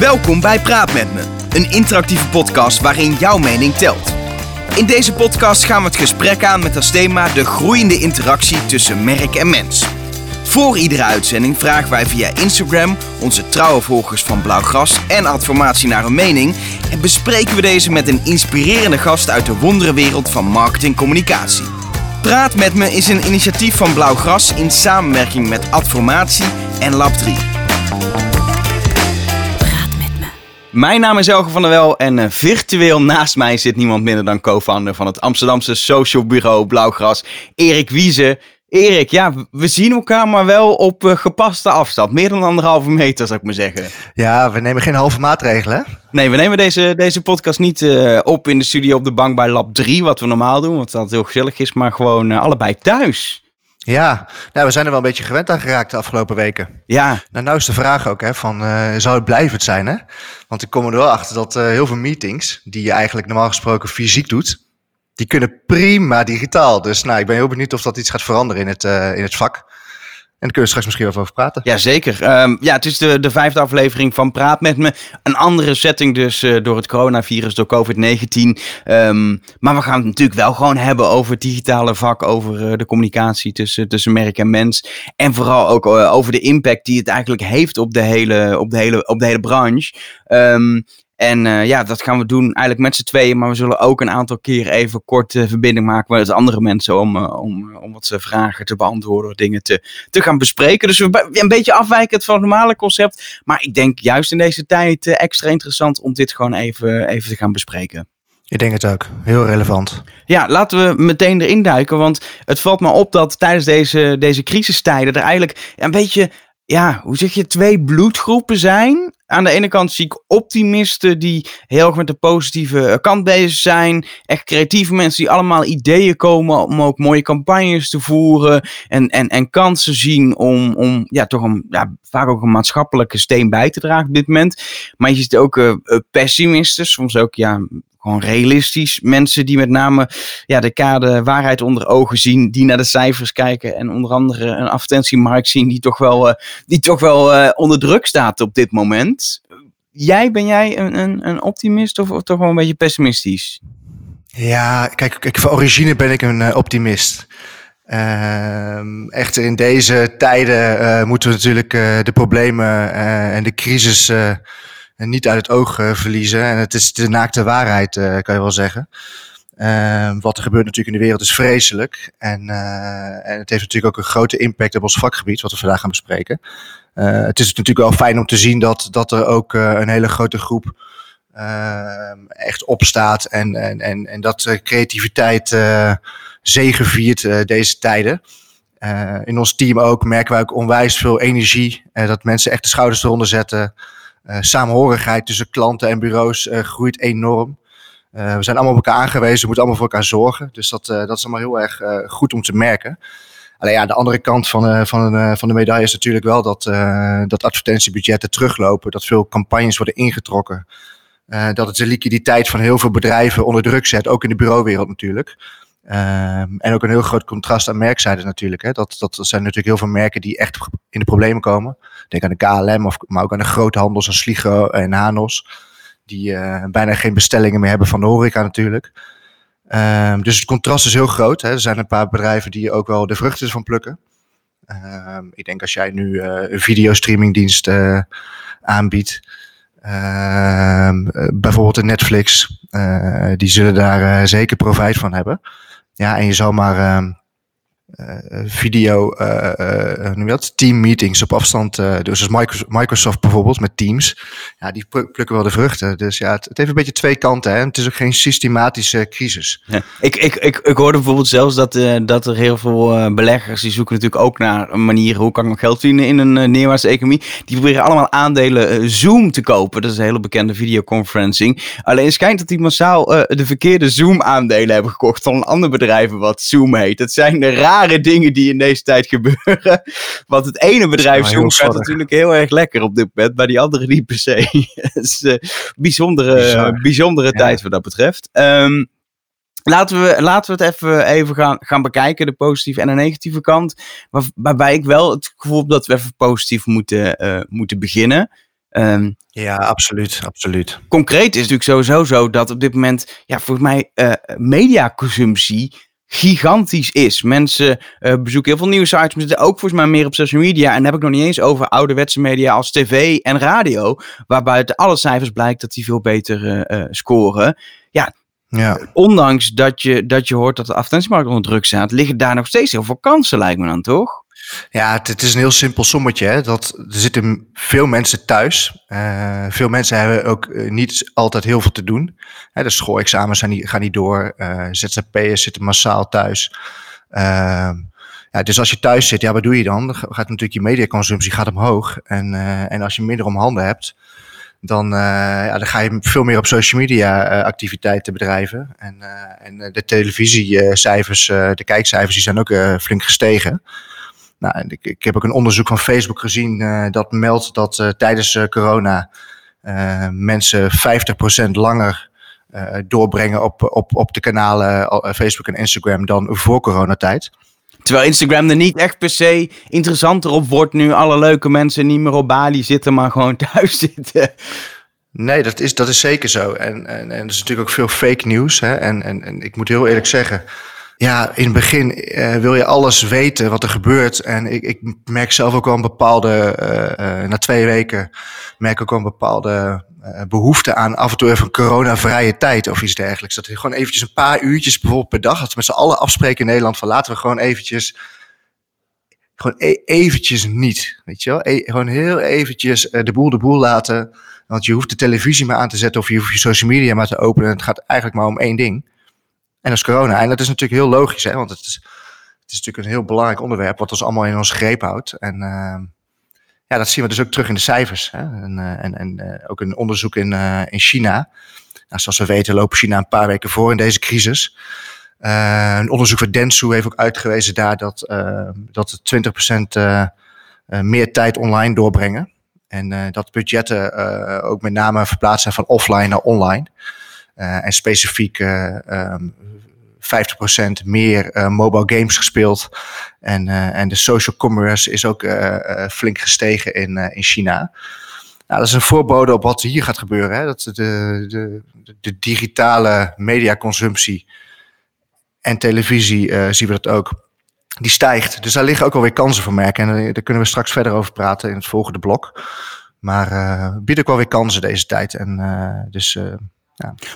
Welkom bij Praat met me, een interactieve podcast waarin jouw mening telt. In deze podcast gaan we het gesprek aan met als thema de groeiende interactie tussen merk en mens. Voor iedere uitzending vragen wij via Instagram onze trouwe volgers van Blauwgras en Adformatie naar een mening en bespreken we deze met een inspirerende gast uit de wonderenwereld van marketingcommunicatie. Praat met me is een initiatief van Blauwgras in samenwerking met Adformatie en Lab 3. Mijn naam is Elge van der Wel en uh, virtueel naast mij zit niemand minder dan co-founder van het Amsterdamse social bureau Blauwgras, Erik Wiese. Erik, ja, we zien elkaar maar wel op uh, gepaste afstand. Meer dan anderhalve meter, zou ik maar zeggen. Ja, we nemen geen halve maatregelen. Nee, we nemen deze, deze podcast niet uh, op in de studio op de bank bij Lab 3, wat we normaal doen, wat dat heel gezellig is, maar gewoon allebei thuis. Ja, nou, we zijn er wel een beetje gewend aan geraakt de afgelopen weken. Ja. Nou, nou is de vraag ook, hè, van, uh, zou het blijvend zijn, hè? Want ik kom er wel achter dat uh, heel veel meetings, die je eigenlijk normaal gesproken fysiek doet, die kunnen prima digitaal. Dus nou, ik ben heel benieuwd of dat iets gaat veranderen in het, uh, in het vak. En daar kunnen we straks misschien wel over praten. Jazeker. Um, ja, het is de, de vijfde aflevering van Praat met me. Een andere setting dus uh, door het coronavirus, door COVID-19. Um, maar we gaan het natuurlijk wel gewoon hebben over het digitale vak, over uh, de communicatie tussen, tussen merk en mens. En vooral ook uh, over de impact die het eigenlijk heeft op de hele, op de hele, op de hele branche. Um, en uh, ja, dat gaan we doen eigenlijk met z'n tweeën. Maar we zullen ook een aantal keer even kort uh, verbinding maken met andere mensen. Om, uh, om, om wat vragen te beantwoorden, dingen te, te gaan bespreken. Dus we een beetje afwijkend van het normale concept. Maar ik denk juist in deze tijd extra interessant om dit gewoon even, even te gaan bespreken. Ik denk het ook. Heel relevant. Ja, laten we meteen erin duiken. Want het valt me op dat tijdens deze, deze crisistijden er eigenlijk een beetje ja, hoe zeg je, twee bloedgroepen zijn. Aan de ene kant zie ik optimisten die heel erg met de positieve kant bezig zijn. Echt creatieve mensen die allemaal ideeën komen om ook mooie campagnes te voeren. En, en, en kansen zien om, om ja, toch een, ja, vaak ook een maatschappelijke steen bij te dragen op dit moment. Maar je ziet ook uh, pessimisten, soms ook ja, gewoon realistisch. Mensen die met name ja, de kade waarheid onder ogen zien, die naar de cijfers kijken en onder andere een advertentiemarkt zien die toch wel, uh, die toch wel uh, onder druk staat op dit moment. Jij, ben jij een, een, een optimist of, toch wel een beetje pessimistisch? Ja, kijk, kijk van origine ben ik een uh, optimist. Uh, echter in deze tijden moeten we natuurlijk de problemen en de crisis en niet uit het oog uh, verliezen. En het is de naakte waarheid, uh, kan je wel zeggen. Uh, wat er gebeurt natuurlijk in de wereld is vreselijk. En, en het heeft natuurlijk ook een grote impact op ons vakgebied, wat we vandaag gaan bespreken. het is natuurlijk wel fijn om te zien dat, dat er ook een hele grote groep echt opstaat. En, en, en, en dat creativiteit zegeviert deze tijden. in ons team ook merken wij ook onwijs veel energie. dat mensen echt de schouders eronder zetten. Uh, samenhorigheid tussen klanten en bureaus uh, groeit enorm. Uh, we zijn allemaal op elkaar aangewezen, we moeten allemaal voor elkaar zorgen. Dus dat, dat is allemaal heel erg goed om te merken. Alleen ja, de andere kant van, van, van de medaille is natuurlijk wel dat, dat advertentiebudgetten teruglopen. Dat veel campagnes worden ingetrokken. dat het de liquiditeit van heel veel bedrijven onder druk zet, ook in de bureauwereld natuurlijk. Um, en ook een heel groot contrast aan merkzijde natuurlijk. Hè. Dat, dat zijn natuurlijk heel veel merken die echt in de problemen komen. Denk aan de KLM, of, maar ook aan de grote handels als Sligo en Hanos. Die uh, bijna geen bestellingen meer hebben van de horeca natuurlijk. Um, dus het contrast is heel groot. Hè. Er zijn een paar bedrijven die ook wel de vruchten van plukken. Um, ik denk als jij nu uh, een videostreamingdienst uh, aanbiedt. bijvoorbeeld een Netflix. die zullen daar zeker profijt van hebben. Ja, en je zal maar uh, video, uh, noem dat? Team meetings op afstand. dus Microsoft bijvoorbeeld met Teams. Ja, die plukken wel de vruchten. Dus ja, het, heeft een beetje twee kanten. Hè? Het is ook geen systematische crisis. Ik, ik, ik, ik hoorde bijvoorbeeld zelfs dat, dat er heel veel beleggers, die zoeken natuurlijk ook naar een manier, hoe kan ik nog geld verdienen in een neerwaartse economie. Die proberen allemaal aandelen Zoom te kopen. Dat is een hele bekende videoconferencing. Alleen schijnt dat die massaal de verkeerde Zoom aandelen hebben gekocht van een ander bedrijf wat Zoom heet. Dat zijn de rare dingen die in deze tijd gebeuren. Want het ene bedrijf gaat natuurlijk heel erg lekker op dit moment, maar die andere niet per se. Het is een bijzondere, bijzondere ja. tijd wat dat betreft. Um, Laten we, laten we het even, even gaan, gaan bekijken, de positieve en de negatieve kant. Waar, waarbij ik wel het gevoel heb dat we even positief moeten, uh, moeten beginnen. Um, ja, absoluut, absoluut. Concreet is natuurlijk sowieso zo dat op dit moment, ja, volgens mij, uh, mediaconsumptie gigantisch is. Mensen uh, bezoeken heel veel nieuwsites, maar zitten ook volgens mij meer op social media. En dan heb ik nog niet eens over ouderwetse media als tv en radio, waarbij uit alle cijfers blijkt dat die veel beter uh, scoren. Ja, ja. ondanks dat je, dat je hoort dat de advertentiemarkt onder druk staat, liggen daar nog steeds heel veel kansen, lijkt me dan toch? Ja, het, is een heel simpel sommetje. Hè? Dat, er zitten veel mensen thuis. Uh, veel mensen hebben ook uh, niet altijd heel veel te doen. Hè, de schoolexamens zijn niet, gaan niet door. Uh, ZZP'ers zitten massaal thuis. Ehm, ja, dus als je thuis zit, ja, wat doe je dan? Dan gaat natuurlijk je mediaconsumptie gaat omhoog. En, en als je minder om handen hebt, dan, ja, dan ga je veel meer op social media activiteiten bedrijven. En, en de televisiecijfers, de kijkcijfers, die zijn ook flink gestegen. Nou, ik, ik, heb ook een onderzoek van Facebook gezien uh, dat meldt dat uh, tijdens uh, corona mensen 50% langer doorbrengen op, op, op de kanalen Facebook en Instagram dan voor coronatijd. Terwijl Instagram er niet echt per se interessanter op wordt nu alle leuke mensen niet meer op Bali zitten, maar gewoon thuis zitten. Nee, dat is, dat is zeker zo. En, en, en er is natuurlijk ook veel fake nieuws. Hè? En, en, en ik moet heel eerlijk zeggen, ja, in het begin uh, wil je alles weten wat er gebeurt. En ik, ik merk zelf ook al een bepaalde, uh, uh, na twee weken, merk ik ook al een bepaalde behoefte aan af en toe even een coronavrije tijd of iets dergelijks. Dat je gewoon eventjes een paar uurtjes bijvoorbeeld per dag, dat we met z'n allen afspreken in Nederland van laten we gewoon eventjes, gewoon e eventjes niet, weet je wel. E gewoon heel eventjes de boel de boel laten. Want je hoeft de televisie maar aan te zetten of je hoeft je social media maar te openen. Het gaat eigenlijk maar om één ding. En dat is corona. En dat is natuurlijk heel logisch, hè, want het is, het is natuurlijk een heel belangrijk onderwerp wat ons allemaal in ons greep houdt. En uh, ja, dat zien we dus ook terug in de cijfers. Hè. En, uh, en, en uh, ook een onderzoek in, in China. Nou, zoals we weten lopen China een paar weken voor in deze crisis. een onderzoek van Dentsu heeft ook uitgewezen daar dat, dat 20% meer tijd online doorbrengen. En dat budgetten ook met name verplaatst zijn van offline naar online. Uh, en specifiek uh, um, 50% meer uh, mobile games gespeeld. En, en de social commerce is ook flink gestegen in, in China. Nou, dat is een voorbode op wat hier gaat gebeuren. Hè? Dat de, de, de digitale mediaconsumptie en televisie zien we dat ook. Die stijgt. Dus daar liggen ook alweer kansen voor merken. En daar kunnen we straks verder over praten in het volgende blok. Maar biedt ook wel weer kansen deze tijd. En dus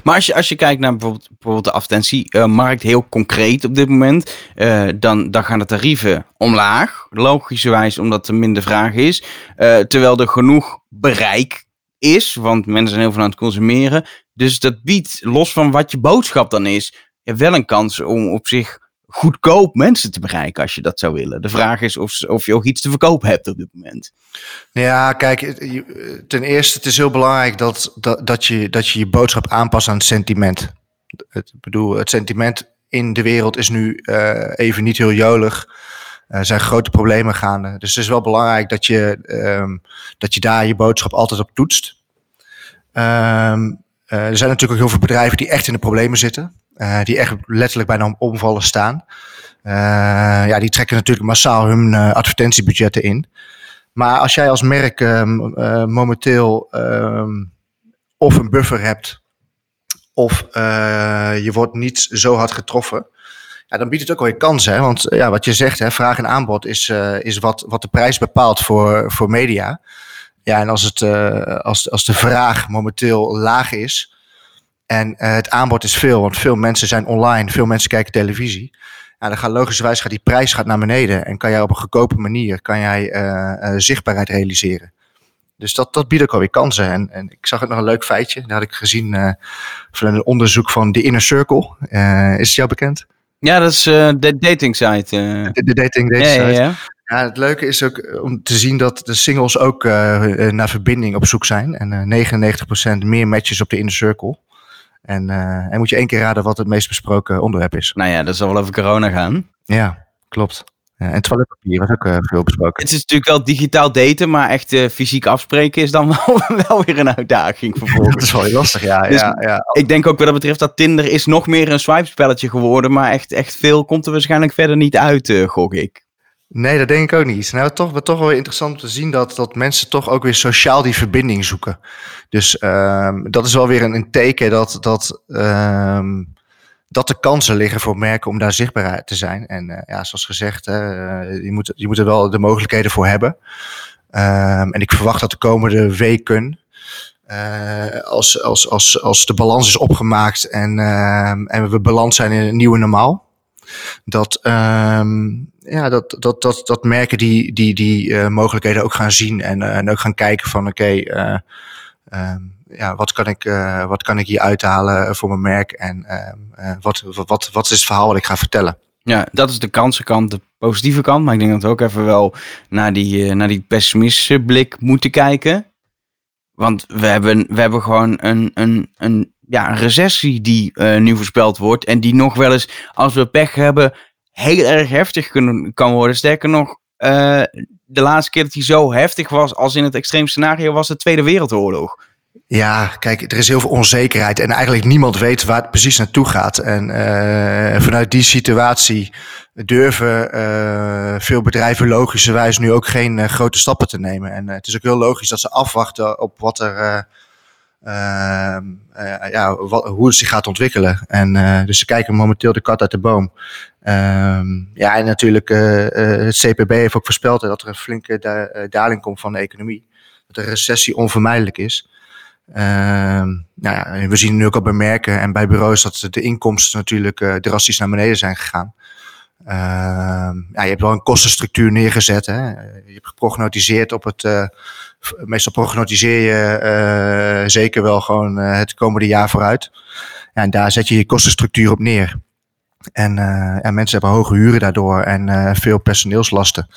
Maar als je, als je kijkt naar bijvoorbeeld, bijvoorbeeld de advertentiemarkt, heel concreet op dit moment, uh, dan, dan gaan de tarieven omlaag. Logischerwijs omdat er minder vraag is. Uh, terwijl er genoeg bereik is, want mensen zijn heel veel aan het consumeren. Dus dat biedt, los van wat je boodschap dan is, wel een kans om op zich goedkoop mensen te bereiken als je dat zou willen. De vraag is of, of je ook iets te verkopen hebt op dit moment. Ja, kijk, ten eerste, het is heel belangrijk dat, dat, dat, je, dat je je boodschap aanpast aan het sentiment. Het, bedoel, het sentiment in de wereld is nu uh, even niet heel jolig. Er zijn grote problemen gaande. Dus het is wel belangrijk dat je, um, dat je daar je boodschap altijd op toetst. Um, uh, er zijn natuurlijk ook heel veel bedrijven die echt in de problemen zitten. Uh, die echt letterlijk bijna om omvallen staan. Uh, ja, die trekken natuurlijk massaal hun uh, advertentiebudgetten in. Maar als jij als merk um, momenteel um, of een buffer hebt, of je wordt niet zo hard getroffen, ja, dan biedt het ook wel je kansen. Hè? Want ja, wat je zegt, hè, vraag en aanbod is, is wat, wat de prijs bepaalt voor, voor media. Ja, en als, het, als, als de vraag momenteel laag is, en uh, het aanbod is veel, want veel mensen zijn online, veel mensen kijken televisie. Ja, dan gaat logischerwijs gaat die prijs gaat naar beneden en kan jij op een goedkope manier kan jij, uh, uh, zichtbaarheid realiseren. Dus dat, dat biedt ook alweer kansen. En, en ik zag het nog een leuk feitje. Dat had ik gezien van een onderzoek van The Inner Circle. is het jou bekend? Ja, dat is de dating site. De, de, dating, dating site. Ja, ja. ja, het leuke is ook om te zien dat de singles ook naar verbinding op zoek zijn. En 99% meer matches op de Inner Circle. En, uh, en moet je één keer raden wat het meest besproken onderwerp is. Nou ja, dat zal wel over corona gaan. Ja, klopt. Ja, en toiletpapier was ook uh, veel besproken. Het is natuurlijk wel digitaal daten, maar echt uh, fysiek afspreken is dan wel, wel weer een uitdaging vervolgens. dat is wel heel lastig, ja, dus ja, ja. Ik denk ook wat dat betreft dat Tinder is nog meer een swipe spelletje geworden, maar echt, echt veel komt er waarschijnlijk verder niet uit, gok ik. Nee, dat denk ik ook niet. Nou, toch, toch wel interessant om te zien dat, dat mensen toch ook weer sociaal die verbinding zoeken. Dus um, dat is wel weer een, een teken dat, dat, um, dat de kansen liggen voor merken om daar zichtbaar te zijn. En uh, ja, zoals gezegd, uh, je, moet, je moet er wel de mogelijkheden voor hebben. Um, en ik verwacht dat de komende weken, uh, als, als, als, als de balans is opgemaakt en, en we beland zijn in een nieuwe normaal, dat, um, ja, dat, dat, dat, dat merken die, die, die uh, mogelijkheden ook gaan zien en, uh, en ook gaan kijken van oké, uh, um, ja, wat, kan ik, wat kan ik hier uithalen voor mijn merk en wat, wat, wat, wat is het verhaal wat ik ga vertellen. Ja, dat is de kansenkant, de positieve kant. Maar ik denk dat we ook even wel naar die, naar die pessimistische blik moeten kijken. Want we hebben, we hebben gewoon een, een, een ja, een recessie die nu voorspeld wordt. En die nog wel eens, als we pech hebben, heel erg heftig kunnen, kan worden. Sterker nog, uh, de laatste keer dat die zo heftig was als in het extreem scenario was de Tweede Wereldoorlog. Ja, kijk, er is heel veel onzekerheid en eigenlijk niemand weet waar het precies naartoe gaat. En uh, vanuit die situatie durven uh, veel bedrijven logischerwijs nu ook geen grote stappen te nemen. En het is ook heel logisch dat ze afwachten op wat er ja, wat, hoe het zich gaat ontwikkelen. En uh, dus ze kijken momenteel de kat uit de boom. Um, ja, en natuurlijk, het CPB heeft ook voorspeld dat er een flinke da daling komt van de economie. Dat een recessie onvermijdelijk is. Um, nou ja, we zien nu ook al bij merken en bij bureaus dat de inkomsten natuurlijk drastisch naar beneden zijn gegaan. Uh, ja, je hebt wel een kostenstructuur neergezet. Hè? Je hebt geprognotiseerd op het. Uh, meestal prognotiseer je uh, zeker wel gewoon het komende jaar vooruit. Ja, en daar zet je je kostenstructuur op neer. En, en mensen hebben hoge huren daardoor en veel personeelslasten.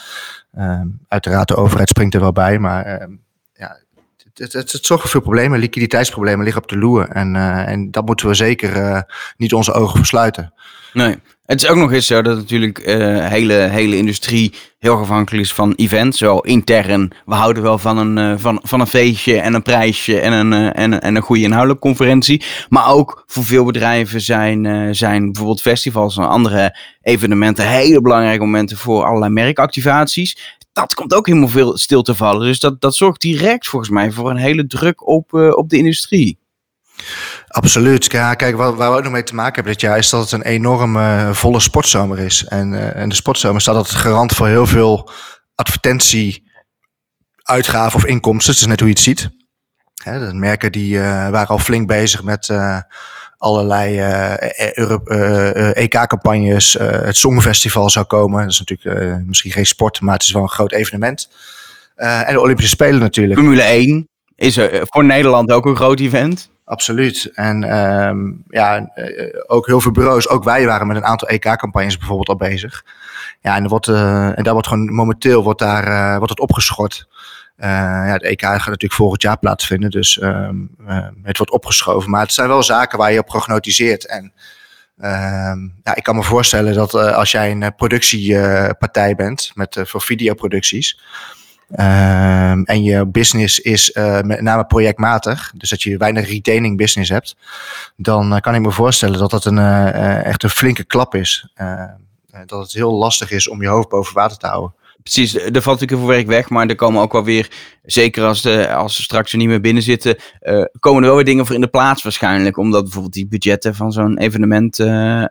Ehm, uiteraard, de overheid springt er wel bij, maar ehm, ja, het, het, het, zorgt voor veel problemen. Liquiditeitsproblemen liggen op de loer. En, en dat moeten we zeker niet onze ogen versluiten. Nee. Het is ook nog eens zo dat natuurlijk de uh, hele, hele industrie heel afhankelijk is van events. Zo intern, we houden wel van een, uh, van, van een feestje en een prijsje en een, uh, en, en een goede inhoudelijke conferentie. Maar ook voor veel bedrijven zijn, zijn bijvoorbeeld festivals en andere evenementen hele belangrijke momenten voor allerlei merkactivaties. Dat komt ook helemaal veel stil te vallen. Dus dat, dat zorgt direct volgens mij voor een hele druk op, op de industrie. Absoluut. Kijk, waar, waar, we ook nog mee te maken hebben dit jaar is dat het een enorme uh, volle sportzomer is. En, uh, en de sportzomer staat altijd garant voor heel veel advertentie, uitgaven of inkomsten. Het is net hoe je het ziet. Hè, de merken die uh, waren al flink bezig met allerlei EK-campagnes. het Songfestival zou komen. Dat is natuurlijk misschien geen sport, maar het is wel een groot evenement. en de Olympische Spelen natuurlijk. Formule 1 is voor Nederland ook een groot event. Absoluut. En um, ja, ook heel veel bureaus, ook wij waren met een aantal EK-campagnes bijvoorbeeld al bezig. Ja, en, wordt, uh, en daar wordt gewoon momenteel wordt daar, uh, wordt het opgeschort. Ja, de EK gaat natuurlijk volgend jaar plaatsvinden, dus um, het wordt opgeschoven. Maar het zijn wel zaken waar je op prognotiseert. En um, ja, ik kan me voorstellen dat als jij een productiepartij bent met, voor videoproducties, Um, en je business is uh, met name projectmatig, dus dat je weinig retaining business hebt, dan uh, kan ik me voorstellen dat dat een, uh, echt een flinke klap is. dat het heel lastig is om je hoofd boven water te houden. Precies, er valt natuurlijk veel werk weg, maar er komen ook wel weer, zeker als, de, als ze straks er niet meer binnen zitten, komen er wel weer dingen voor in de plaats waarschijnlijk. Omdat bijvoorbeeld die budgetten van zo'n evenement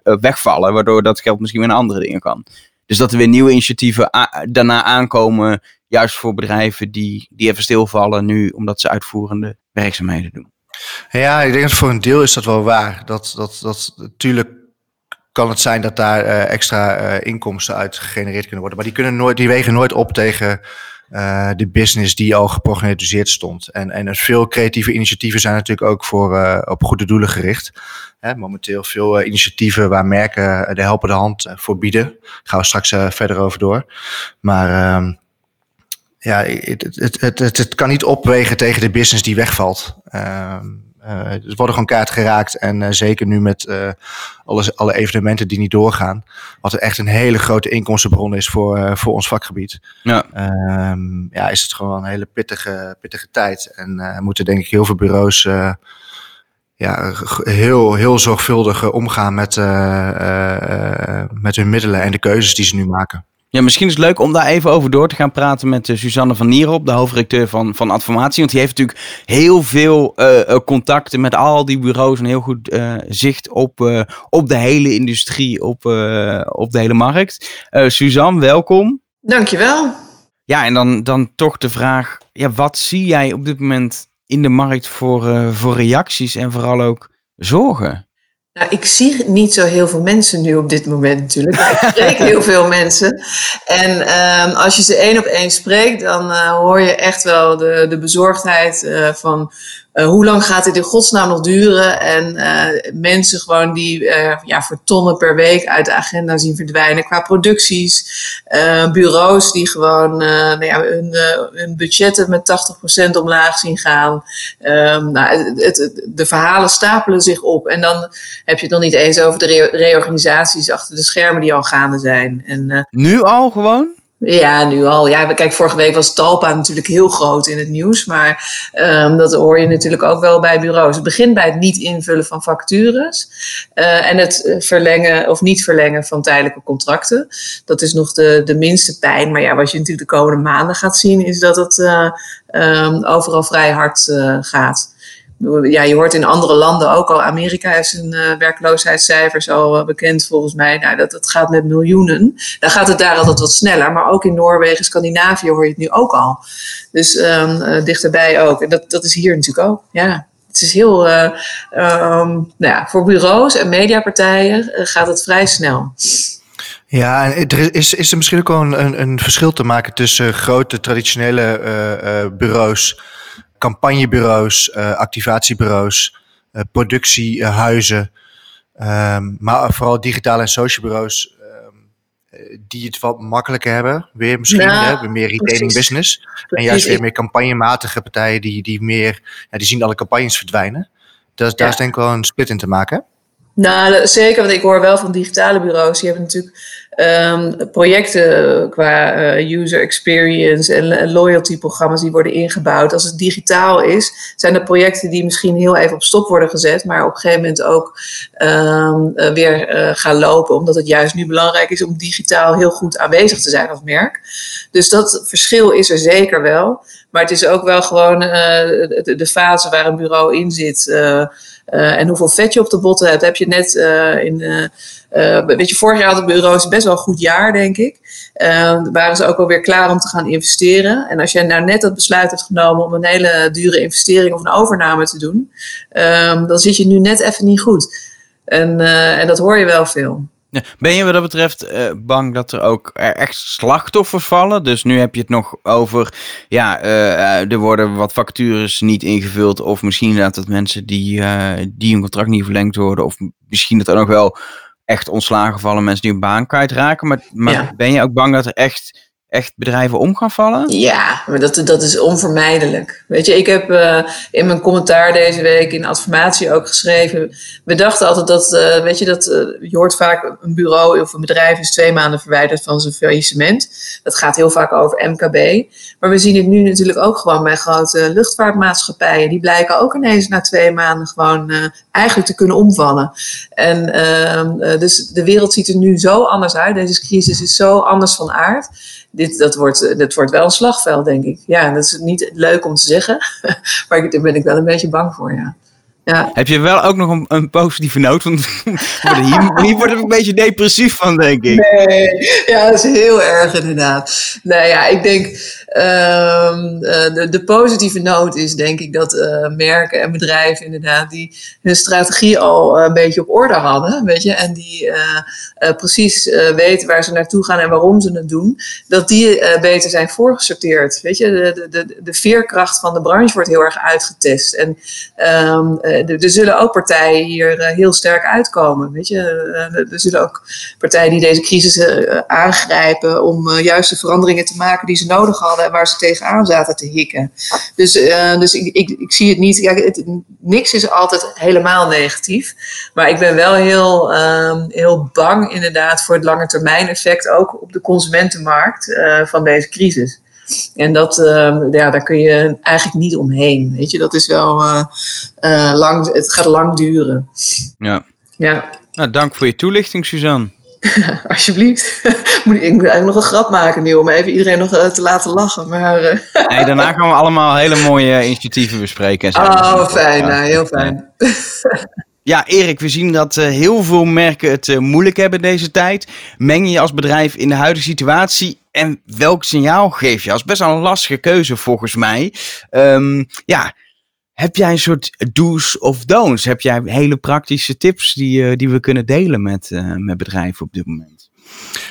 wegvallen, waardoor dat geld misschien weer naar andere dingen kan. Dus dat er weer nieuwe initiatieven daarna aankomen juist voor bedrijven die, die even stilvallen nu omdat ze uitvoerende werkzaamheden doen. Ja, ik denk dat voor een deel is dat wel waar. Dat, dat, dat natuurlijk kan het zijn dat daar uh, extra uh, inkomsten uit gegenereerd kunnen worden. Maar die, kunnen nooit, die wegen nooit op tegen uh, de business die al geprognosticeerd stond. En, en veel creatieve initiatieven zijn natuurlijk ook voor, op goede doelen gericht. Hè, momenteel veel initiatieven waar merken de helpende hand voor bieden. Daar gaan we straks verder over door. Maar ehm, ja, het, het, het, het, het kan niet opwegen tegen de business die wegvalt. Er worden gewoon kaart geraakt. En uh, zeker nu met alles, alle evenementen die niet doorgaan. Wat echt een hele grote inkomstenbron is voor, voor ons vakgebied. Ja. Ehm, ja, is het gewoon een hele pittige, pittige tijd. En moeten denk ik heel veel bureaus ja, heel, heel zorgvuldig omgaan met, met hun middelen en de keuzes die ze nu maken. Ja, misschien is het leuk om daar even over door te gaan praten met uh, Suzanne van Nierop, de hoofdredacteur van, van Adformatie. Want die heeft natuurlijk heel veel uh, contacten met al die bureaus en heel goed uh, zicht op, op de hele industrie, op, op de hele markt. Suzanne, welkom. Dankjewel. Ja, en dan, dan toch de vraag, ja, wat zie jij op dit moment in de markt voor, voor reacties en vooral ook zorgen? Nou, ik zie niet zo heel veel mensen nu op dit moment natuurlijk. ik spreek heel veel mensen. En um, als je ze één op één spreekt, dan uh, hoor je echt wel de, de bezorgdheid uh, van uh, hoe lang gaat dit in godsnaam nog duren? En uh, mensen gewoon die uh, ja, voor tonnen per week uit de agenda zien verdwijnen qua producties. bureaus die gewoon nou ja, hun, hun budgetten met 80% omlaag zien gaan. Um, nou, het, de verhalen stapelen zich op. En dan heb je het nog niet eens over de re reorganisaties achter de schermen die al gaande zijn. En, nu al gewoon? Ja, nu al. Ja, kijk, vorige week was Talpa natuurlijk heel groot in het nieuws. Maar um, dat hoor je natuurlijk ook wel bij bureaus. Het begint bij het niet invullen van vacatures. Uh, en het verlengen of niet verlengen van tijdelijke contracten. Dat is nog de, de minste pijn. Maar ja, wat je natuurlijk de komende maanden gaat zien, is dat het uh, um, overal vrij hard gaat ja, je hoort in andere landen ook al. Amerika heeft zijn uh, werkloosheidscijfers al uh, bekend volgens mij. Nou, dat, dat gaat met miljoenen. Dan gaat het daar altijd wat sneller. Maar ook in Noorwegen, Scandinavië hoor je het nu ook al. Dus um, uh, dichterbij ook. En dat, dat is hier natuurlijk ook. Ja. Het is heel. Um, nou ja, voor bureaus en mediapartijen gaat het vrij snel. Ja, en er is, is er misschien ook wel een, een verschil te maken tussen grote traditionele bureaus campagnebureaus, uh, activatiebureaus, uh, productiehuizen, um, maar vooral digitale en social bureaus um, die het wat makkelijker hebben. Weer misschien, ja, hè, meer retailing precies. business. En juist weer meer campagnematige partijen die, die meer, ja, die zien alle campagnes verdwijnen. Dus daar is denk ik wel een split in te maken. Nou, zeker, want ik hoor wel van digitale bureaus. Die hebben natuurlijk um, projecten qua uh, user experience en loyalty programma's die worden ingebouwd. Als het digitaal is, zijn er projecten die misschien heel even op stop worden gezet, maar op een gegeven moment ook um, uh, weer uh, gaan lopen, omdat het juist nu belangrijk is om digitaal heel goed aanwezig te zijn als merk. Dus dat verschil is er zeker wel. Maar het is ook wel gewoon de, de, fase waar een bureau in zit. Uh, en hoeveel vet je op de botten hebt, heb je net in. Weet je, vorig jaar had het bureau best wel een goed jaar, denk ik. waren ze ook wel weer klaar om te gaan investeren. En als jij nou net dat besluit hebt genomen om een hele dure investering of een overname te doen, dan zit je nu net even niet goed. En, en dat hoor je wel veel. Ben je wat dat betreft uh, bang dat er ook echt slachtoffers vallen? Dus nu heb je het nog over, ja, uh, er worden wat vacatures niet ingevuld. Of misschien dat mensen die, uh, die hun contract niet verlengd worden. Of misschien dat er nog wel echt ontslagen vallen, mensen die hun baan kwijtraken. Maar, maar ja. ben je ook bang dat er echt echt bedrijven om gaan vallen? Ja, maar dat, dat is onvermijdelijk. Weet je, ik heb uh, in mijn commentaar deze week in Adformatie ook geschreven. We dachten altijd dat, uh, weet je, dat uh, je hoort vaak een bureau of een bedrijf is twee maanden verwijderd van zijn faillissement. Dat gaat heel vaak over MKB. Maar we zien het nu natuurlijk ook gewoon bij grote luchtvaartmaatschappijen. Die blijken ook ineens na twee maanden gewoon eigenlijk te kunnen omvallen. En ehm, dus de wereld ziet er nu zo anders uit. Deze crisis is zo anders van aard dat, wordt, dat wordt wel een slagveld, denk ik. Ja, dat is niet leuk om te zeggen, maar daar ben ik wel een beetje bang voor, ja. Ja. Heb je wel ook nog een, een positieve noot? Want hier, hier word ik een beetje depressief van, denk ik. Nee, ja, dat is heel erg inderdaad. Nou ja, ik denk, um, de, de, positieve noot is denk ik dat uh, merken en bedrijven inderdaad die hun strategie al een beetje op orde hadden, weet je, en die uh, uh, precies weten waar ze naartoe gaan en waarom ze het doen, dat die beter zijn voorgesorteerd. Weet je, de, de, de veerkracht van de branche wordt heel erg uitgetest. En um, er, zullen ook partijen hier heel sterk uitkomen. Weet je, er zullen ook partijen die deze crisis aangrijpen om juist de veranderingen te maken die ze nodig hadden waar ze tegenaan zaten te hikken. Dus, dus ik, ik, zie het niet. Kijk, niks is altijd helemaal negatief. Maar ik ben wel heel, uh, heel bang inderdaad voor het lange termijn effect ook op de consumentenmarkt van deze crisis. En dat, ehm, ja, daar kun je eigenlijk niet omheen. Weet je, dat is wel lang, het gaat lang duren. Ja. ja. Nou, dank voor je toelichting, Suzanne. alsjeblieft. moet ik, ik moet eigenlijk nog een grap maken nu om even iedereen nog te laten lachen. Maar, nee, daarna gaan we allemaal hele mooie initiatieven bespreken. oh, fijn. Nou, heel fijn. Ja, Erik, we zien dat uh, heel veel merken het uh, moeilijk hebben deze tijd. Meng je als bedrijf in de huidige situatie en welk signaal geef je? Is best wel een lastige keuze volgens mij. Um, ja, heb jij een soort do's of don'ts? Heb jij hele praktische tips die, uh, die we kunnen delen met, met bedrijven op dit moment?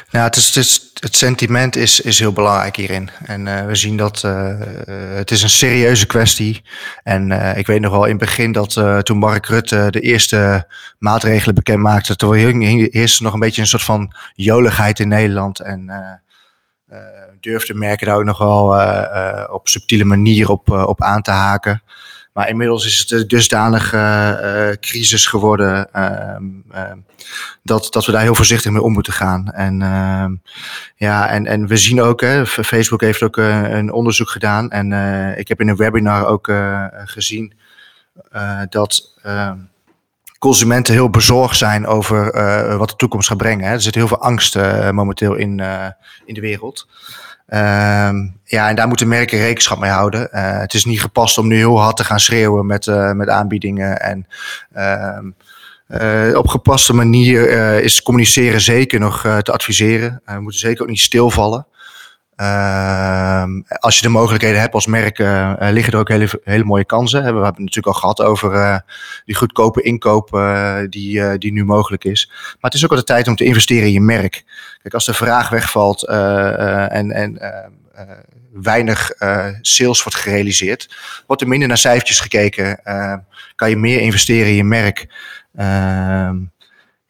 Ja, het, is, het, het sentiment is, is heel belangrijk hierin. En uh, we zien dat het is een serieuze kwestie. En ik weet nog wel in het begin dat toen Mark Rutte de eerste maatregelen bekend maakte, toen eerst nog een beetje een soort van joligheid in Nederland. En durfde merken daar ook nog wel op subtiele manier op, op aan te haken. Maar inmiddels is het uh, crisis geworden uh, dat, dat we daar heel voorzichtig mee om moeten gaan. En, ehm, ja, en, en we zien ook, hè, Facebook heeft ook een onderzoek gedaan. En ik heb in een webinar ook gezien dat ehm, consumenten heel bezorgd zijn over wat de toekomst gaat brengen. Hè. Er zit heel veel angst momenteel in, in de wereld. Um, ja, en daar moeten merken rekenschap mee houden. Het is niet gepast om nu heel hard te gaan schreeuwen met, met aanbiedingen. En um, uh, op gepaste manier is communiceren zeker nog te adviseren. we moeten zeker ook niet stilvallen. Uh, als je de mogelijkheden hebt als merk, uh, liggen er ook hele, hele mooie kansen. We hebben het natuurlijk al gehad over uh, die goedkope inkoop die, die nu mogelijk is. Maar het is ook al de tijd om te investeren in je merk. Kijk, als de vraag wegvalt en, en weinig sales wordt gerealiseerd, wordt er minder naar cijfertjes gekeken. kan je meer investeren in je merk.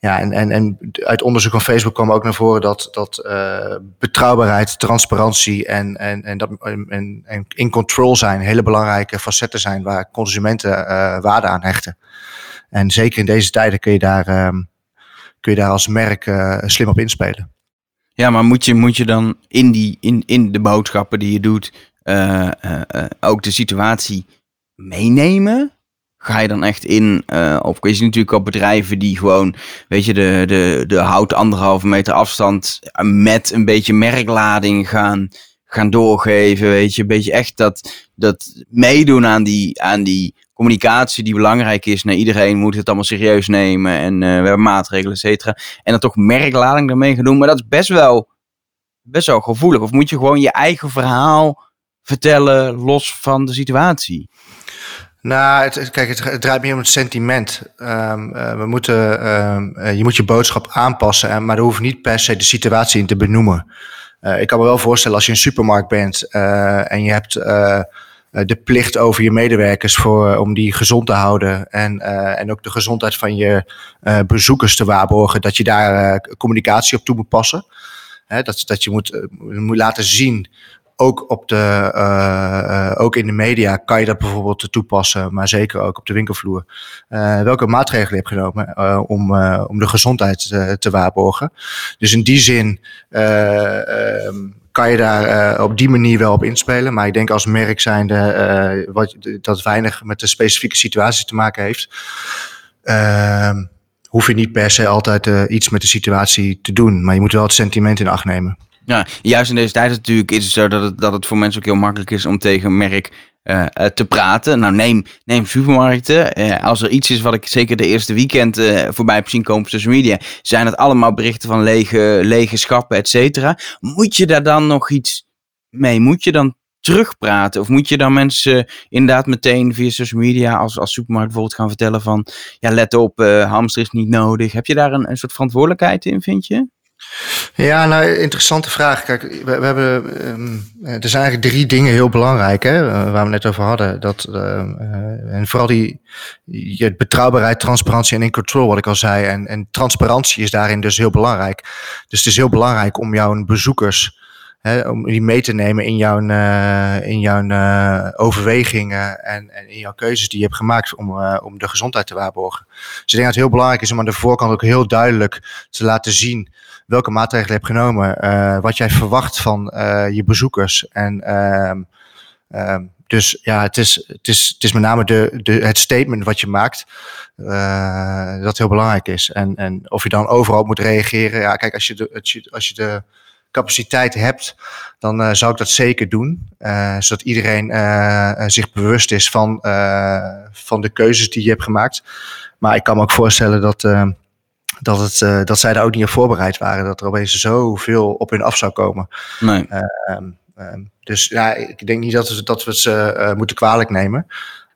Ehm, ja, en, en, en uit onderzoek van Facebook kwam ook naar voren dat, dat uh, betrouwbaarheid, transparantie en, en, en, dat, en, en in control zijn hele belangrijke facetten zijn waar consumenten uh, waarde aan hechten. En zeker in deze tijden kun je daar, uh, kun je daar als merk uh, slim op inspelen. Ja, maar moet je, moet je dan in, die, in, in de boodschappen die je doet ook de situatie meenemen? Ga je dan echt in uh, op. Je ziet natuurlijk op bedrijven die gewoon, weet je, de, de, de hout anderhalve meter afstand met een beetje merklading gaan, gaan doorgeven. Weet je, een beetje echt dat, dat meedoen aan die, aan die communicatie die belangrijk is. naar iedereen moet het allemaal serieus nemen en uh, we hebben maatregelen, et cetera. En dan toch merklading ermee gaan doen. Maar dat is best wel, best wel gevoelig. Of moet je gewoon je eigen verhaal vertellen los van de situatie? Nou, kijk, het, draait meer om het sentiment. Um, uh, we moeten, um, uh, je moet je boodschap aanpassen, en, maar er hoeft niet per se de situatie in te benoemen. Ik kan me wel voorstellen als je een supermarkt bent en je hebt de plicht over je medewerkers voor, om die gezond te houden en, en ook de gezondheid van je bezoekers te waarborgen, dat je daar communicatie op toe moet passen. dat, dat je moet, moet laten zien ook, op de, uh, ook in de media kan je dat bijvoorbeeld toepassen, maar zeker ook op de winkelvloer. Uh, welke maatregelen je hebt genomen om, om de gezondheid te waarborgen. Dus in die zin ehm, kan je daar op die manier wel op inspelen. Maar ik denk als merk zijnde wat, dat weinig met de specifieke situatie te maken heeft ehm, hoef je niet per se altijd iets met de situatie te doen. Maar je moet wel het sentiment in acht nemen. Ja, juist in deze tijd natuurlijk is het zo dat het, dat het voor mensen ook heel makkelijk is om tegen een merk uh, te praten. Nou, neem, neem supermarkten. Uh, als er iets is wat ik zeker de eerste weekend voorbij heb zien komen op social media, zijn het allemaal berichten van lege, lege schappen, et cetera. Moet je daar dan nog iets mee? Moet je dan terugpraten? Of moet je dan mensen inderdaad meteen via social media als, als supermarkt bijvoorbeeld gaan vertellen van, ja, let op, hamster is niet nodig. Heb je daar een, een soort verantwoordelijkheid in, vind je? Ja, nou, interessante vraag. Kijk, we, we hebben, um, er zijn eigenlijk drie dingen heel belangrijk, hè, eh, waar we net over hadden. Dat, uh, en vooral die, je betrouwbaarheid, transparantie en in control, wat ik al zei. En, en transparantie is daarin dus heel belangrijk. Dus het is heel belangrijk om jouw bezoekers, hè, om die mee te nemen in jouw, in jouw overwegingen en, en in jouw keuzes die je hebt gemaakt om, om de gezondheid te waarborgen. Dus ik denk dat het heel belangrijk is om aan de voorkant ook heel duidelijk te laten zien welke maatregelen je hebt genomen, uh, wat jij verwacht van uh, je bezoekers en, uh, Ehm, dus ja, het is, het is, het is met name de, de, het statement wat je maakt, uh, dat heel belangrijk is. En, en of je dan overal moet reageren. Ja, kijk, als je de, als je de capaciteit hebt, dan zou ik dat zeker doen. Zodat iedereen zich bewust is van, van de keuzes die je hebt gemaakt. Maar ik kan me ook voorstellen dat, dat, het, dat zij daar ook niet op voorbereid waren. Dat er opeens zoveel op hun af zou komen. Nee. Ehm, ehm, dus ja, ik denk niet dat we, dat we het ze moeten kwalijk nemen.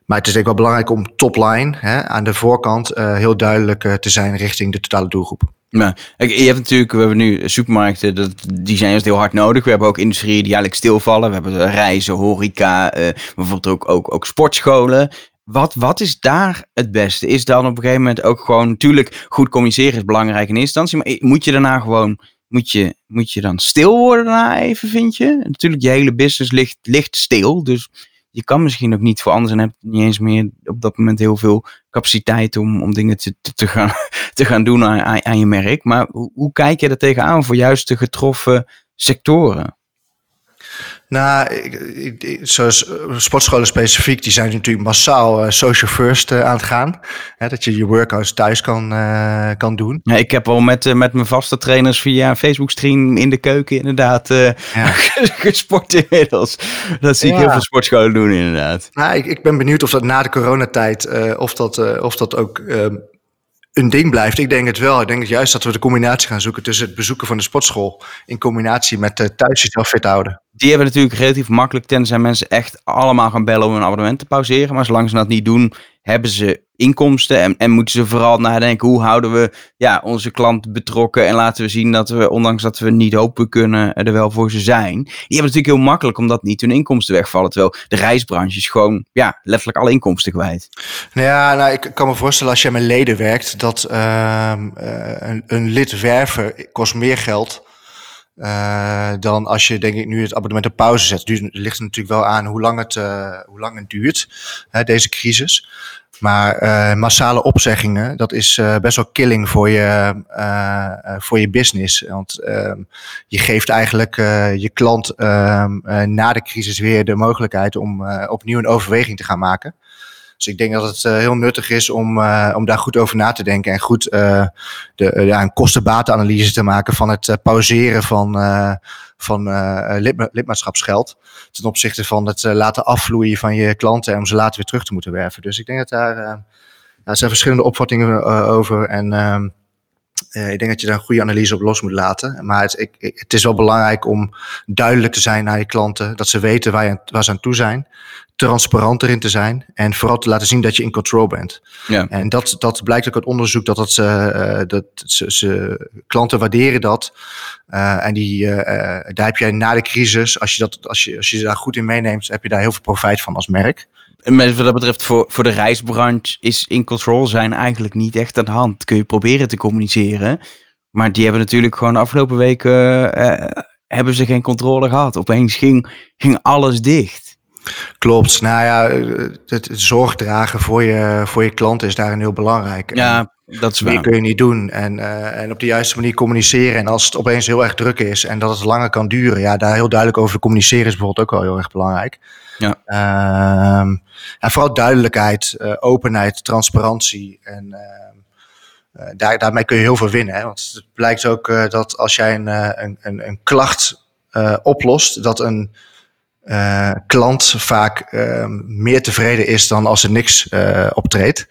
Maar het is denk ik wel belangrijk om topline hè, aan de voorkant heel duidelijk te zijn richting de totale doelgroep. Ja, je hebt natuurlijk, we hebben nu supermarkten, dat, die zijn juist heel hard nodig. We hebben ook industrieën die eigenlijk stilvallen. We hebben reizen, horeca, bijvoorbeeld ook, ook, ook sportscholen. Wat, wat is daar het beste? Is dan op een gegeven moment ook gewoon, natuurlijk, goed communiceren is belangrijk in instantie, maar moet je daarna gewoon, moet je, moet je dan stil worden daarna even, vind je? Natuurlijk, je hele business ligt, ligt stil, dus je kan misschien ook niet voor anders en hebt niet eens meer op dat moment heel veel capaciteit om, om dingen te, te, gaan, te gaan doen aan, aan je merk. Maar hoe, hoe kijk je er tegenaan voor juist de getroffen sectoren? Nou, zoals eh, sportscholen specifiek, die zijn natuurlijk massaal uh, social first uh, aan het gaan. Hè, dat je je workouts thuis kan, uh, kan doen. Ja, ik heb al met, met mijn vaste trainers via Facebook stream in de keuken inderdaad ja. gesport inmiddels. Dat zie ik heel veel sportscholen doen inderdaad. Nou, ik, ik ben benieuwd of dat na de coronatijd, of, dat, of dat ook ehm, een ding blijft. Ik denk het wel. Ik denk juist dat we de combinatie gaan zoeken tussen het bezoeken van de sportschool in combinatie met uh, thuis jezelf fit houden. Die hebben natuurlijk relatief makkelijk, tenzij mensen echt allemaal gaan bellen om een abonnement te pauzeren. Maar zolang ze dat niet doen, hebben ze inkomsten en, en moeten ze vooral nadenken hoe houden we ja, onze klant betrokken en laten we zien dat we, ondanks dat we niet hopen kunnen, er wel voor ze zijn. Die hebben natuurlijk heel makkelijk omdat niet hun inkomsten wegvallen, terwijl de reisbranche is gewoon ja, letterlijk alle inkomsten kwijt. Nou ja, nou, ik kan me voorstellen als je met leden werkt, dat uh, een, een lid werven kost meer geld uh, dan als je, denk ik, nu het abonnement op pauze zet. Het ligt natuurlijk wel aan hoe lang het, hoe lang het duurt, hè, deze crisis. Maar uh, massale opzeggingen, dat is best wel killing voor je, voor je business. Want je geeft eigenlijk je klant na de crisis weer de mogelijkheid om opnieuw een overweging te gaan maken. Dus ik denk dat het uh, heel nuttig is om, uh, om daar goed over na te denken en goed uh, de, ja, een kostenbatenanalyse te maken van het pauzeren van, van lidma lidmaatschapsgeld ten opzichte van het laten afvloeien van je klanten en om ze later weer terug te moeten werven. Dus ik denk dat daar, daar zijn verschillende opvattingen over en ehm, ik denk dat je daar een goede analyse op los moet laten. Maar het, ik, het, is wel belangrijk om duidelijk te zijn naar je klanten. Dat ze weten waar, je, waar ze aan toe zijn transparant erin te zijn en vooral te laten zien dat je in control bent. Ja. En dat, dat blijkt ook uit onderzoek dat, dat, uh, dat ze, ze, klanten waarderen dat. Uh, en die, uh, daar heb jij na de crisis, als je, dat, als, je, als je daar goed in meeneemt, heb je daar heel veel profijt van als merk. Wat dat betreft, voor, voor de reisbranche is in control zijn eigenlijk niet echt aan de hand. Kun je proberen te communiceren. Maar die hebben natuurlijk gewoon de afgelopen weken hebben ze geen controle gehad. Opeens ging, ging alles dicht. Klopt. Nou ja, het, zorg dragen voor je, voor je klant is daarin heel belangrijk. Ja, dat is waar. Meer kun je niet doen. En, uh, en op de juiste manier communiceren. En als het opeens heel erg druk is en dat het langer kan duren, ja, daar heel duidelijk over communiceren is bijvoorbeeld ook wel heel erg belangrijk. Ja. En vooral duidelijkheid, uh, openheid, transparantie. En uh, daar, daarmee kun je heel veel winnen. Hè? Want het blijkt ook dat als jij een, een, een, klacht oplost, dat een klant vaak uh, meer tevreden is dan als er niks optreedt.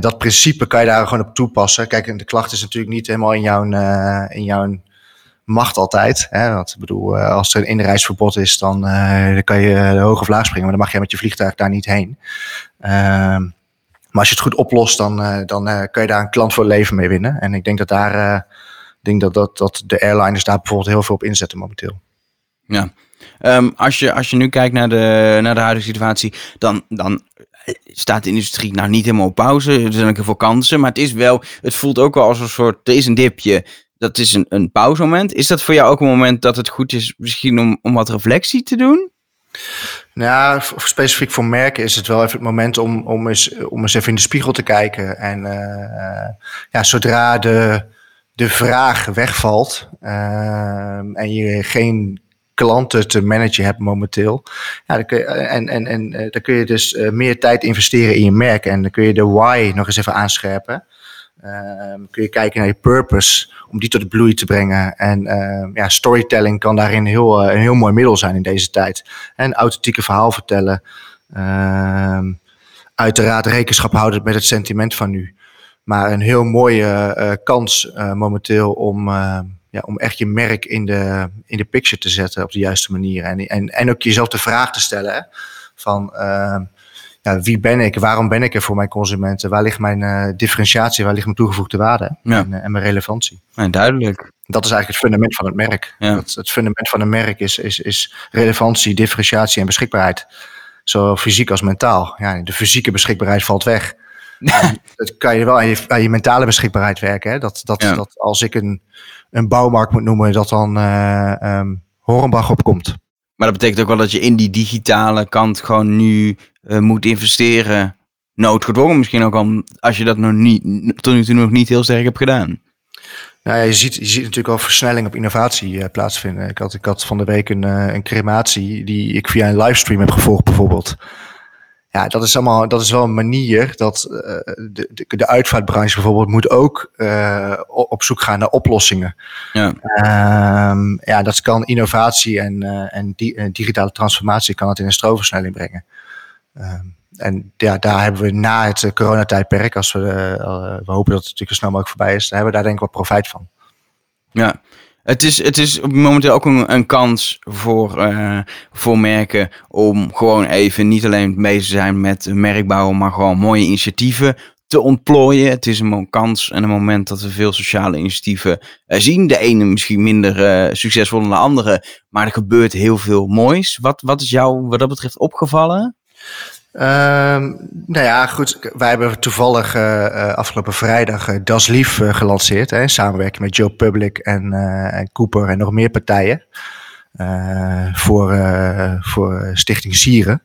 dat principe kan je daar gewoon op toepassen. Kijk, de klacht is natuurlijk niet helemaal in jouw, in jouw macht altijd. Hè? Want ik bedoel, als er een inreisverbod is, dan, dan kan je de hoge vlaag springen, maar dan mag je met je vliegtuig daar niet heen. Ehm, maar als je het goed oplost, dan, dan kan je daar een klant voor leven mee winnen. En ik denk dat daar, denk dat, dat, dat de airliners daar bijvoorbeeld heel veel op inzetten momenteel. Ja, Um, als, je, als je nu kijkt naar de, naar de huidige situatie, dan, dan staat de industrie nou niet helemaal op pauze. Er zijn ook heel veel kansen, maar het is wel, het voelt ook wel als een soort, er is een dipje. Dat is een, een pauzemoment. Is dat voor jou ook een moment dat het goed is misschien om, om wat reflectie te doen? Nou, specifiek voor merken is het wel even het moment om, om, eens, om eens even in de spiegel te kijken. En uh, ja, zodra de, de vraag wegvalt uh, en je geen klanten te managen hebt momenteel. Ja, dan kun je, en en, en dan kun je dus meer tijd investeren in je merk. En dan kun je de why nog eens even aanscherpen. Ehm, kun je kijken naar je purpose om die tot bloei te brengen. En ehm, ja, storytelling kan daarin heel, een heel mooi middel zijn in deze tijd. En authentieke verhaal vertellen. Ehm, uiteraard rekenschap houden met het sentiment van nu. Maar een heel mooie uh, kans uh, momenteel om, ja, om echt je merk in de, in de picture te zetten op de juiste manier. En, en, en ook jezelf de vraag te stellen hè, van ja, wie ben ik? Waarom ben ik er voor mijn consumenten? Waar ligt mijn differentiatie? Waar ligt mijn toegevoegde waarde? Ja. En, en, mijn relevantie? Ja, duidelijk. Dat is eigenlijk het fundament van het merk. Ja. Het, het fundament van een merk is, is, is relevantie, differentiatie en beschikbaarheid. Zowel fysiek als mentaal. Ja, de fysieke beschikbaarheid valt weg. dat kan je wel aan je, aan je mentale beschikbaarheid werken. Hè? Dat, dat, dat als ik een, een bouwmarkt moet noemen, dat dan eh ehm, Hornbach opkomt. Maar dat betekent ook wel dat je in die digitale kant gewoon nu eh, moet investeren. Noodgedwongen misschien ook al, als je dat nog niet, tot nu toe nog niet heel sterk hebt gedaan. Nou ja, je, ziet, je ziet natuurlijk al versnelling op innovatie eh, plaatsvinden. Ik had, ik had van de week een, eh, een crematie die ik via een livestream heb gevolgd bijvoorbeeld. Ja, dat is allemaal, dat is wel een manier dat eh, de, de, de uitvaartbranche bijvoorbeeld moet ook eh, op zoek gaan naar oplossingen. Ja. Ehm, ja, dat kan innovatie en, eh, en di- en digitale transformatie kan het in een stroomversnelling brengen. Ehm, en ja, daar hebben we na het coronatijdperk, als we, we hopen dat het natuurlijk zo snel mogelijk voorbij is, daar hebben we daar denk ik wel profijt van. Ja, het is, het is momenteel ook een, een kans voor, eh, voor merken om gewoon even niet alleen bezig te zijn met merkbouwen, maar gewoon mooie initiatieven te ontplooien. Het is een kans en een moment dat we veel sociale initiatieven eh, zien. De ene misschien minder eh, succesvol dan de andere, maar er gebeurt heel veel moois. Wat, wat is jou wat dat betreft opgevallen? Ehm, nou ja, goed. Wij hebben toevallig eh, eh, afgelopen vrijdag eh, Das Lief gelanceerd. Hè, in samenwerking met Joe Public en, Cooper en nog meer partijen. voor, voor Stichting Sieren.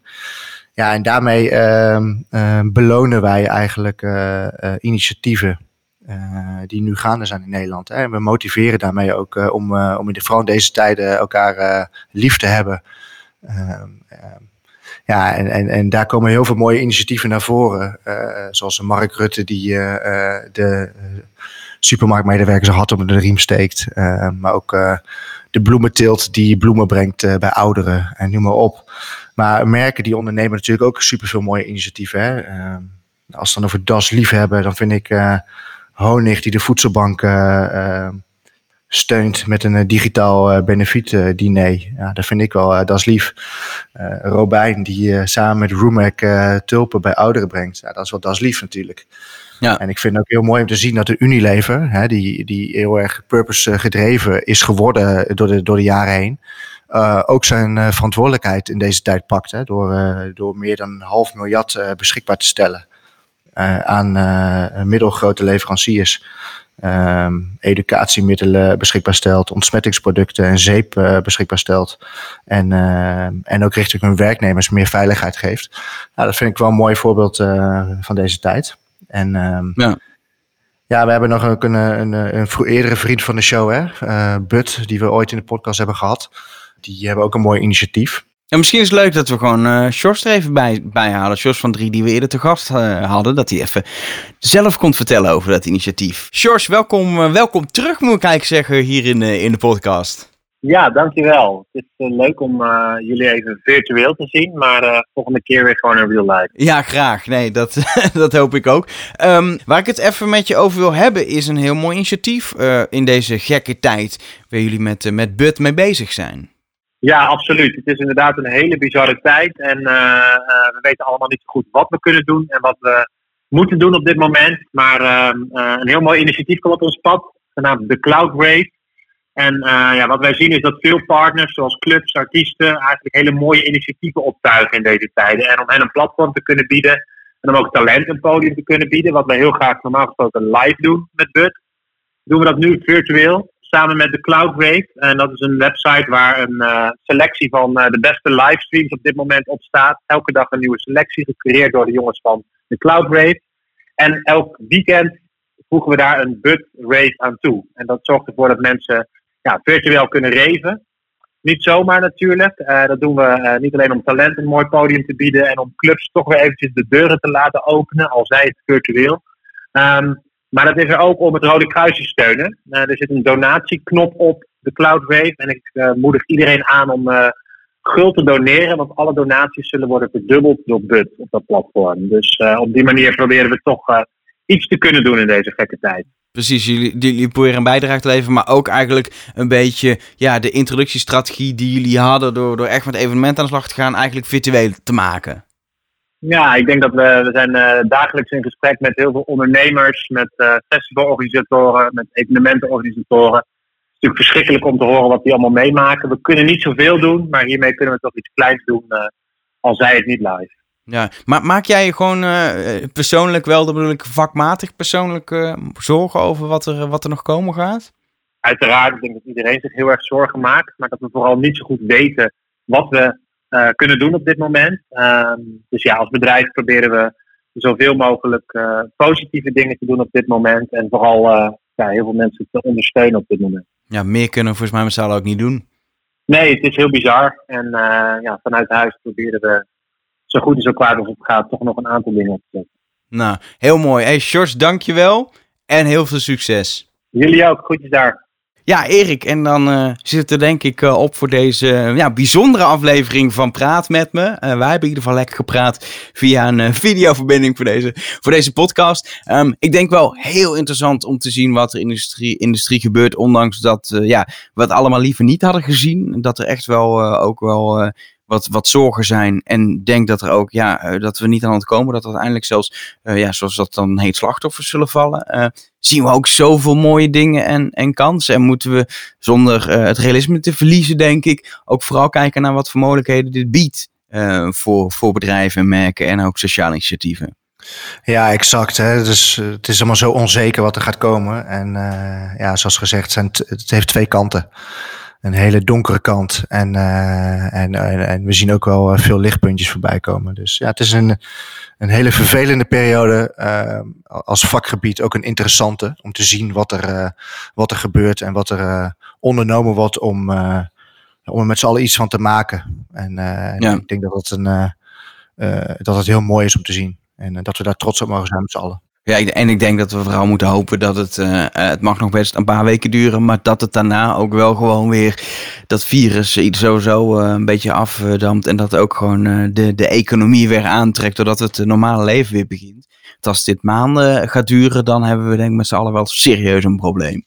Ja, en daarmee ehm, ehm, belonen wij eigenlijk initiatieven die nu gaande zijn in Nederland. Hè. En we motiveren daarmee ook om, om in de, vooral in deze tijden elkaar lief te hebben. Ja, en, en, en daar komen heel veel mooie initiatieven naar voren. eh, zoals Mark Rutte die eh, eh, de supermarktmedewerkers hart onder de riem steekt. Maar ook de bloementeelt die bloemen brengt bij ouderen en noem maar op. Maar merken die ondernemen natuurlijk ook superveel mooie initiatieven. Hè? Als we dan over Das lief hebben, dan vind ik eh, Honig die de voedselbank steunt met een eh, digitaal eh, benefiet eh, diner. Ja, dat vind ik wel, dat is lief. Robijn die samen met Roemek tulpen bij ouderen brengt. Ja, dat is wel dat is lief natuurlijk. Ja. En ik vind het ook heel mooi om te zien dat de Unilever, hè, die, die heel erg purpose gedreven is geworden door de, door de jaren heen, ook zijn verantwoordelijkheid in deze tijd pakt. Hè, door, door meer dan een half miljard beschikbaar te stellen aan eh, middelgrote leveranciers. Ehm, educatiemiddelen beschikbaar stelt, ontsmettingsproducten en zeep eh, beschikbaar stelt. En, ehm, en ook richting hun werknemers meer veiligheid geeft. Nou, dat vind ik wel een mooi voorbeeld eh, van deze tijd. En ehm, Ja. ja, we hebben nog ook een, een, een, vro- eerdere vriend van de show, hè? eh Bud, die we ooit in de podcast hebben gehad. Die hebben ook een mooi initiatief. Ja, misschien is het leuk dat we gewoon Sjors er even bij, bij halen. Sjors van drie die we eerder te gast eh, hadden. Dat hij even zelf komt vertellen over dat initiatief. Sjors, welkom, eh, welkom terug moet ik eigenlijk zeggen hier in, in de podcast. Ja, dankjewel. Het is leuk om jullie even virtueel te zien, maar volgende keer weer gewoon in real life. Ja, graag. Nee, dat, dat hoop ik ook. Ehm, waar ik het even met je over wil hebben is een heel mooi initiatief in deze gekke tijd. Waar jullie met, met Bud mee bezig zijn. Ja, absoluut. Het is inderdaad een hele bizarre tijd en eh, eh, we weten allemaal niet zo goed wat we kunnen doen en wat we moeten doen op dit moment. Maar ehm, eh, een heel mooi initiatief komt op ons pad, genaamd de Cloud Race. En ja, wat wij zien is dat veel partners, zoals clubs, artiesten, eigenlijk hele mooie initiatieven optuigen in deze tijden. En om hen een platform te kunnen bieden en om ook talent een podium te kunnen bieden, wat wij heel graag normaal gesproken live doen met Bud, doen we dat nu virtueel samen met de Cloud Rave. En dat is een website waar een eh, selectie van eh, de beste livestreams op dit moment op staat. Elke dag een nieuwe selectie, gecreëerd door de jongens van de Cloud Rave. En elk weekend voegen we daar een Bud Rave aan toe. En dat zorgt ervoor dat mensen ja, virtueel kunnen raven. Niet zomaar natuurlijk. dat doen we niet alleen om talent een mooi podium te bieden en om clubs toch weer eventjes de deuren te laten openen, al zij het virtueel. Ehm, maar dat is er ook om het Rode Kruis te steunen. er zit een donatieknop op de CloudWave en ik moedig iedereen aan om guld te doneren, want alle donaties zullen worden verdubbeld door BUT op dat platform. Dus op die manier proberen we toch iets te kunnen doen in deze gekke tijd. Precies, jullie, jullie proberen een bijdrage te leveren, maar ook eigenlijk een beetje ja, de introductiestrategie die jullie hadden door, door echt met evenementen aan de slag te gaan, eigenlijk virtueel te maken. Ja, ik denk dat we, we zijn uh, dagelijks in gesprek met heel veel ondernemers, met uh, festivalorganisatoren, met evenementenorganisatoren. Het is natuurlijk verschrikkelijk om te horen wat die allemaal meemaken. We kunnen niet zoveel doen, maar hiermee kunnen we toch iets kleins doen, uh, al zij het niet live. Ja, maar maak jij je gewoon persoonlijk wel, dat bedoel ik vakmatig persoonlijk zorgen over wat er, wat er nog komen gaat? Uiteraard, ik denk dat iedereen zich heel erg zorgen maakt, maar dat we vooral niet zo goed weten wat we uh, kunnen doen op dit moment. Ehm, dus ja, als bedrijf proberen we zoveel mogelijk positieve dingen te doen op dit moment en vooral ja, heel veel mensen te ondersteunen op dit moment. Ja, meer kunnen we volgens mij met z'n allen ook niet doen. Nee, het is heel bizar en ja, vanuit huis proberen we zo goed en zo kwaad als het gaat, toch nog een aantal dingen op te zetten. Nou, heel mooi. Hey, George, dankjewel en heel veel succes. Jullie ook, goedjes daar. Ja, Erik, en dan uh, er denk ik uh, op voor deze uh, ja, bijzondere aflevering van Praat met me. wij hebben in ieder geval lekker gepraat via een videoverbinding voor deze, voor deze podcast. Um, ik denk wel heel interessant om te zien wat er in de industrie, industrie gebeurt, ondanks dat ja, we het allemaal liever niet hadden gezien. Dat er echt wel ook wel wat, wat zorgen zijn. En denk dat er ook, ja, eh, dat we niet aan het komen, dat uiteindelijk zelfs, uh, ja, zoals dat dan heet, slachtoffers zullen vallen. Uh, zien we ook zoveel mooie dingen en, en kansen. En moeten we zonder het realisme te verliezen, denk ik, ook vooral kijken naar wat voor mogelijkheden dit biedt voor, voor bedrijven en merken en ook sociale initiatieven. Ja, exact. Hè. Dus, het is allemaal zo onzeker wat er gaat komen. En ja, zoals gezegd, zijn het heeft twee kanten een hele donkere kant. En, uh, en, en, we zien ook wel eh, veel lichtpuntjes voorbij komen. Dus ja, het is een, een hele vervelende periode. Uh, als vakgebied ook een interessante. Om te zien wat er, uh, wat er gebeurt en wat er ondernomen wordt om, om er met z'n allen iets van te maken. En ja. ik denk dat het, een, dat het heel mooi is om te zien. En dat we daar trots op mogen zijn met z'n allen. Ja, en ik denk dat we vooral moeten hopen dat het, uh, het mag nog best een paar weken duren, maar dat het daarna ook wel gewoon weer dat virus iets sowieso uh, een beetje afdampt en dat ook gewoon de, de economie weer aantrekt, doordat het normale leven weer begint. Want als dit maanden gaat duren, dan hebben we denk ik met z'n allen wel serieus een probleem.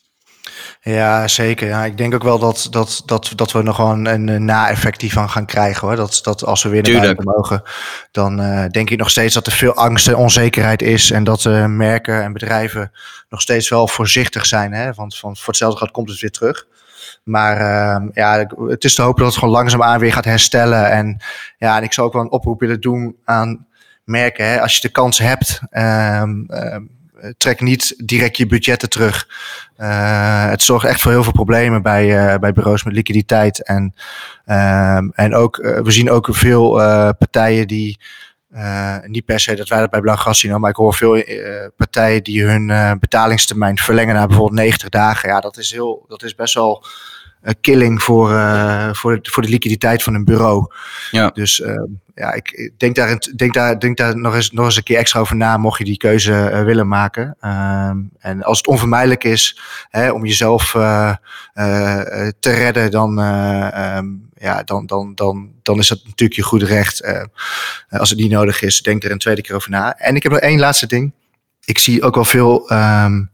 Ja, zeker. Ja, ik denk ook wel dat, dat, dat, dat we nog gewoon een, een na-effect hiervan gaan krijgen. Hoor. Dat, dat als we weer naar buiten mogen, dan uh, denk ik nog steeds dat er veel angst en onzekerheid is. En dat uh, merken en bedrijven nog steeds wel voorzichtig zijn. Hè? Want van, voor hetzelfde gaat komt het weer terug. Maar uh, ja, het is te hopen dat het gewoon langzaamaan weer gaat herstellen. En ja, en ik zou ook wel een oproep willen doen aan merken. Hè? Als je de kans hebt, ehm, trek niet direct je budgetten terug. Uh, het zorgt echt voor heel veel problemen bij, uh, bij bureaus met liquiditeit. En, uh, en ook, we zien ook veel partijen die, niet per se dat wij dat bij Blauwgras zien, maar ik hoor veel partijen die hun betalingstermijn verlengen naar bijvoorbeeld 90 dagen. Ja, dat is, heel, dat is best wel killing voor, voor, voor de liquiditeit van een bureau. Ja. Dus ehm, ja, ik denk daar, denk daar, denk daar nog, eens, nog eens een keer extra over na, mocht je die keuze uh, willen maken. Uh, en als het onvermijdelijk is hè, om jezelf uh, te redden, dan, um, ja, dan, dan, dan, dan is dat natuurlijk je goede recht. als het niet nodig is, denk er een tweede keer over na. En ik heb nog één laatste ding. Ik zie ook wel veel um,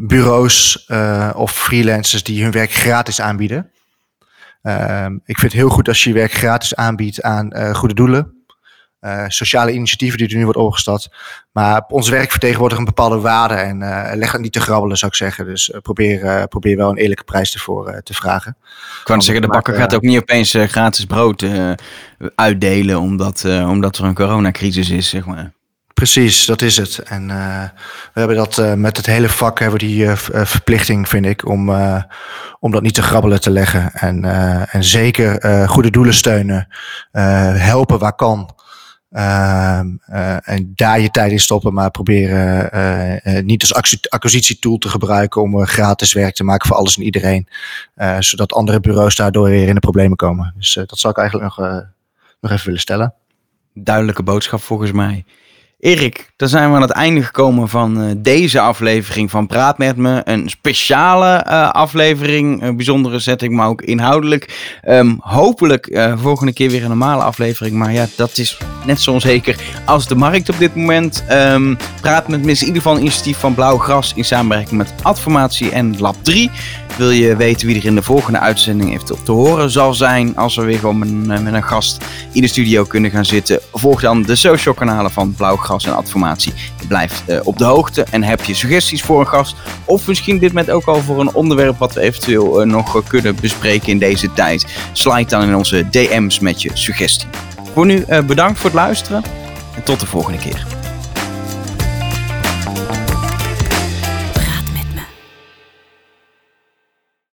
bureaus of freelancers die hun werk gratis aanbieden. Ehm, ik vind het heel goed als je je werk gratis aanbiedt aan uh, goede doelen. Uh, sociale initiatieven die er nu wordt opgestart. Maar ons werk vertegenwoordigt een bepaalde waarde. En leg het niet te grabbelen, zou ik zeggen. Dus probeer, probeer wel een eerlijke prijs ervoor te vragen. Ik kan zeggen, de bakker gaat ook niet opeens gratis brood uitdelen. Omdat, omdat er een coronacrisis is, zeg maar. Precies, dat is het. En uh, we hebben dat uh, met het hele vak hebben we die uh, verplichting, vind ik, om, om dat niet te grabbelen te leggen. En, en zeker goede doelen steunen, helpen waar kan. Ehm, en daar je tijd in stoppen, maar proberen niet als acquisitietool te gebruiken om gratis werk te maken voor alles en iedereen. zodat andere bureaus daardoor weer in de problemen komen. Dus dat zou ik eigenlijk nog, nog even willen stellen. Duidelijke boodschap volgens mij. Erik, dan zijn we aan het einde gekomen van uh, deze aflevering van Praat met me. Een speciale uh, aflevering, een bijzondere setting, maar ook inhoudelijk. Um, hopelijk uh, volgende keer weer een normale aflevering. Maar ja, dat is net zo onzeker als de markt op dit moment. Um, Praat met me is in ieder geval een initiatief van Blauw Gras in samenwerking met Adformatie en Lab 3. Wil je weten wie er in de volgende uitzending eventueel te horen zal zijn, als we weer gewoon met, met een gast in de studio kunnen gaan zitten, volg dan de social kanalen van Blauw Gras en Adformatie. Je blijft uh, op de hoogte en heb je suggesties voor een gast, of misschien dit met ook al voor een onderwerp wat we eventueel uh, nog kunnen bespreken in deze tijd. Slide dan in onze DM's met je suggestie. Voor nu bedankt voor het luisteren en tot de volgende keer.